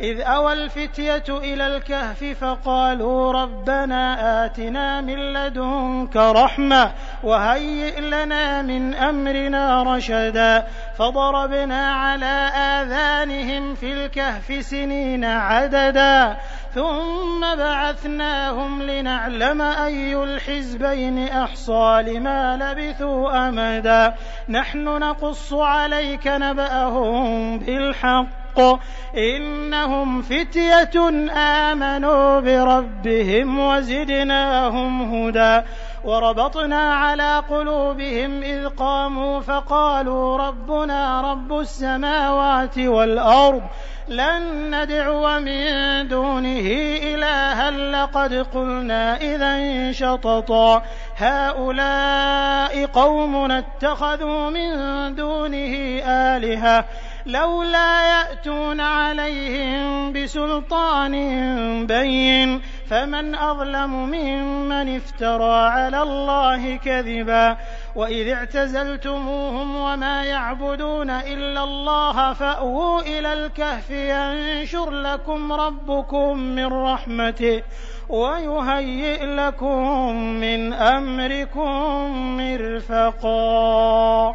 إذ أوى الفتية إلى الكهف فقالوا ربنا آتنا من لدنك رحمة وهيئ لنا من أمرنا رشدا فضربنا على آذانهم في الكهف سنين عددا ثم بعثناهم لنعلم أي الحزبين أحصى لما لبثوا أمدا نحن نقص عليك نبأهم بالحق الحق. إنهم فتية آمنوا بربهم وزدناهم هدى. وربطنا على قلوبهم إذ قاموا فقالوا ربنا رب السماوات والأرض لن ندعو من دونه إلها لقد قلنا إذا شططا. هؤلاء قومنا اتخذوا من دونه آلهة. لولا يأتون عليهم بسلطان بين فمن أظلم ممن افترى على الله كذبا وإذ اعتزلتموهم وما يعبدون إلا الله فأووا إلى الكهف ينشر لكم ربكم من رحمته ويهيئ لكم من أمركم مرفقا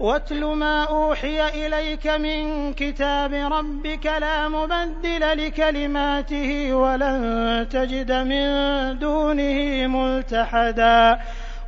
واتل ما أوحي إليك من كتاب ربك لا مبدل لكلماته ولن تجد من دونه ملتحدا.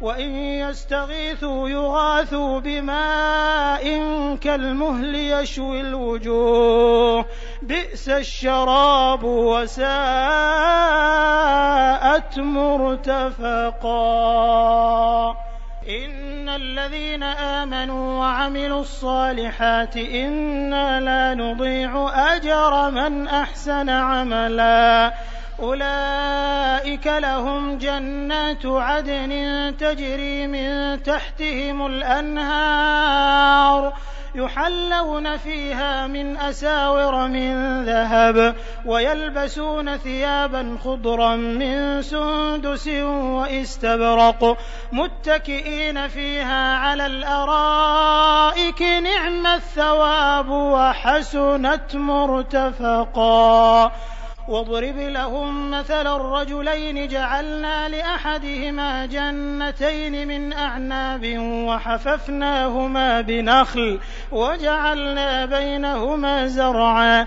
وإن يستغيثوا يغاثوا بماء كالمهل يشوي الوجوه. بئس الشراب وساءت مرتفقا. إن الذين آمنوا وعملوا الصالحات إنا لا نضيع أجر من أحسن عملا. أولئك لهم جنات عدن تجري من تحتهم الأنهار يحلون فيها من أساور من ذهب ويلبسون ثيابا خضرا من سندس واستبرق متكئين فيها على الأرائك نعم الثواب وحسنت مرتفقا واضرب لهم مثل الرجلين جعلنا لأحدهما جنتين من أعناب وحففناهما بنخل وجعلنا بينهما زرعا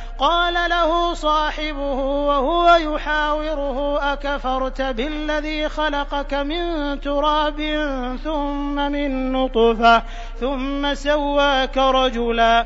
قال له صاحبه وهو يحاوره أكفرت بالذي خلقك من تراب ثم من نطفة ثم سواك رجلا.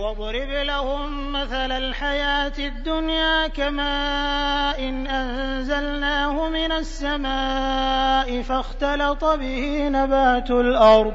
واضرب لهم مثل الحياة الدنيا كماء أنزلناه من السماء فاختلط به نبات الأرض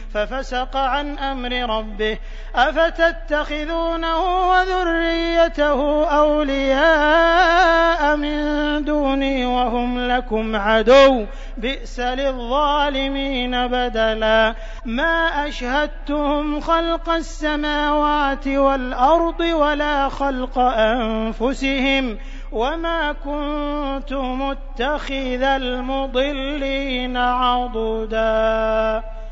ففسق عن أمر ربه. أفتتخذونه وذريته أولياء من دوني وهم لكم عدو. بئس للظالمين بدلا. ما أشهدتهم خلق السماوات والأرض ولا خلق أنفسهم. وما كنت متخذ المضلين عضدا.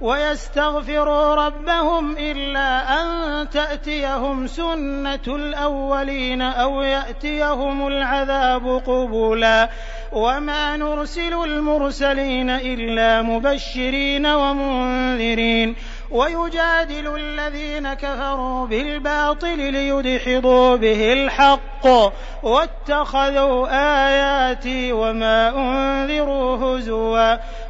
ويستغفروا ربهم إلا أن تأتيهم سنة الأولين أو يأتيهم العذاب قبلا. وما نرسل المرسلين إلا مبشرين ومنذرين. ويجادل الذين كفروا بالباطل ليدحضوا به الحق. واتخذوا آياتي وما أنذروا هزوا.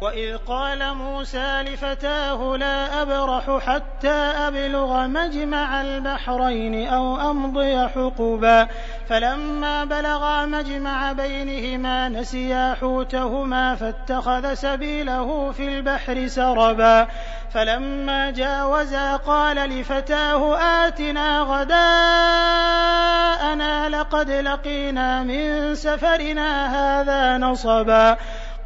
وإذ قال موسى لفتاه لا أبرح حتى أبلغ مجمع البحرين أو أمضي حقبا. فلما بلغا مجمع بينهما نسيا حوتهما فاتخذ سبيله في البحر سربا. فلما جاوزا قال لفتاه آتنا غداءنا لقد لقينا من سفرنا هذا نصبا.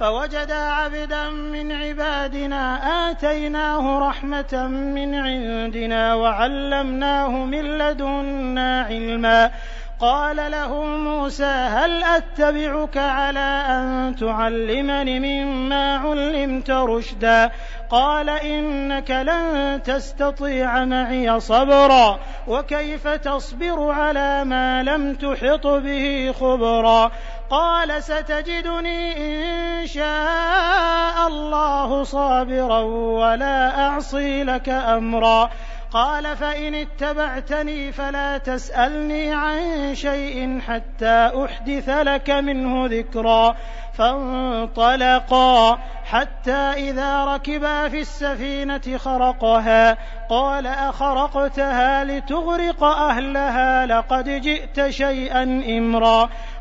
فوجدا عبدا من عبادنا آتيناه رحمة من عندنا وعلمناه من لدنا علما. قال له موسى هل أتبعك على أن تعلمني مما علمت رشدا؟ قال إنك لن تستطيع معي صبرا. وكيف تصبر على ما لم تحط به خبرا؟ قال ستجدني إن شاء الله صابرا ولا أعصي لك أمرا. قال فإن اتبعتني فلا تسألني عن شيء حتى أحدث لك منه ذكرا. فانطلقا حتى إذا ركبا في السفينة خرقها. قال أخرقتها لتغرق أهلها لقد جئت شيئا إمرا.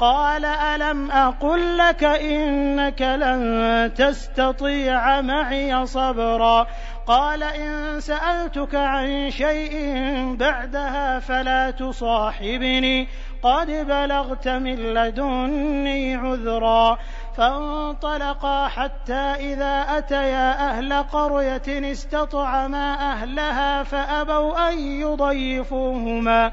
قال ألم أقل لك إنك لن تستطيع معي صبرا قال إن سألتك عن شيء بعدها فلا تصاحبني قد بلغت من لدني عذرا فانطلقا حتى إذا أتيا أهل قرية استطعما أهلها فأبوا أن يضيفوهما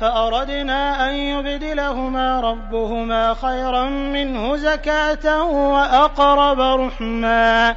فأردنا أن يبدلهما ربهما خيرا منه زكاة وأقرب رحما.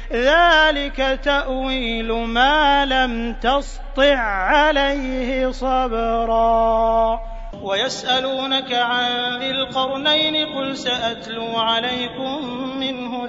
ذلك تأويل ما لم تسطع عليه صبرا. ويسألونك عن ذي القرنين قل سأتلو عليكم منه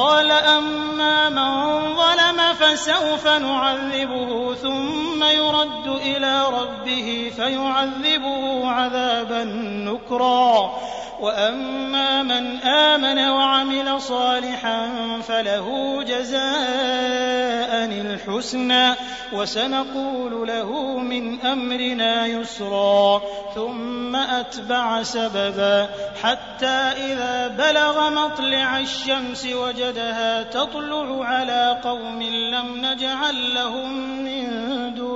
قال أما من ظلم فسوف نعذبه ثم يرد إلى ربه فيعذبه عذابا نكرا. وأما من آمن وعمل صالحا فله جزاء الحسنى وسنقول له من أمرنا يسرا ثم أتبع سببا حتى إذا بلغ مطلع الشمس وجدها تطلع على قوم لم نجعل لهم من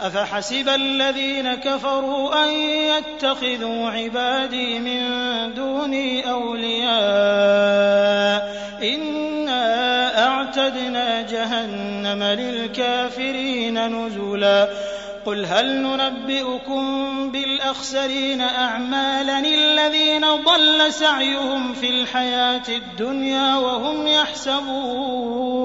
أفحسب الذين كفروا أن يتخذوا عبادي من دوني أولياء إنا أعتدنا جهنم للكافرين نزلا قل هل ننبئكم بالأخسرين أعمالا الذين ضل سعيهم في الحياة الدنيا وهم يحسبون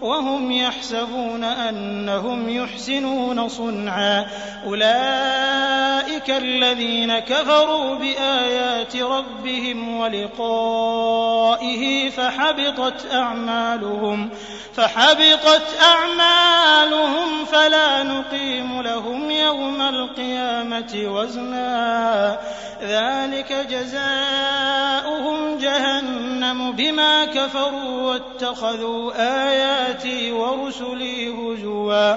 وهم يحسبون أنهم يحسنون صنعا أولئك الذين كفروا بآيات ربهم ولقائه فحبطت أعمالهم فحبطت أعمالهم فلا نقيم لهم يوم القيامة وزنا ذلك جزاؤهم جهنم بما كفروا واتخذوا آياتي ورسلي هزوا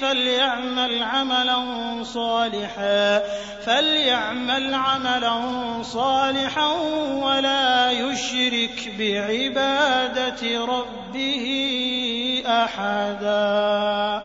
فليعمل عملا صالحا فليعمل عملا صالحا ولا يشرك بعبادة ربه أحدا.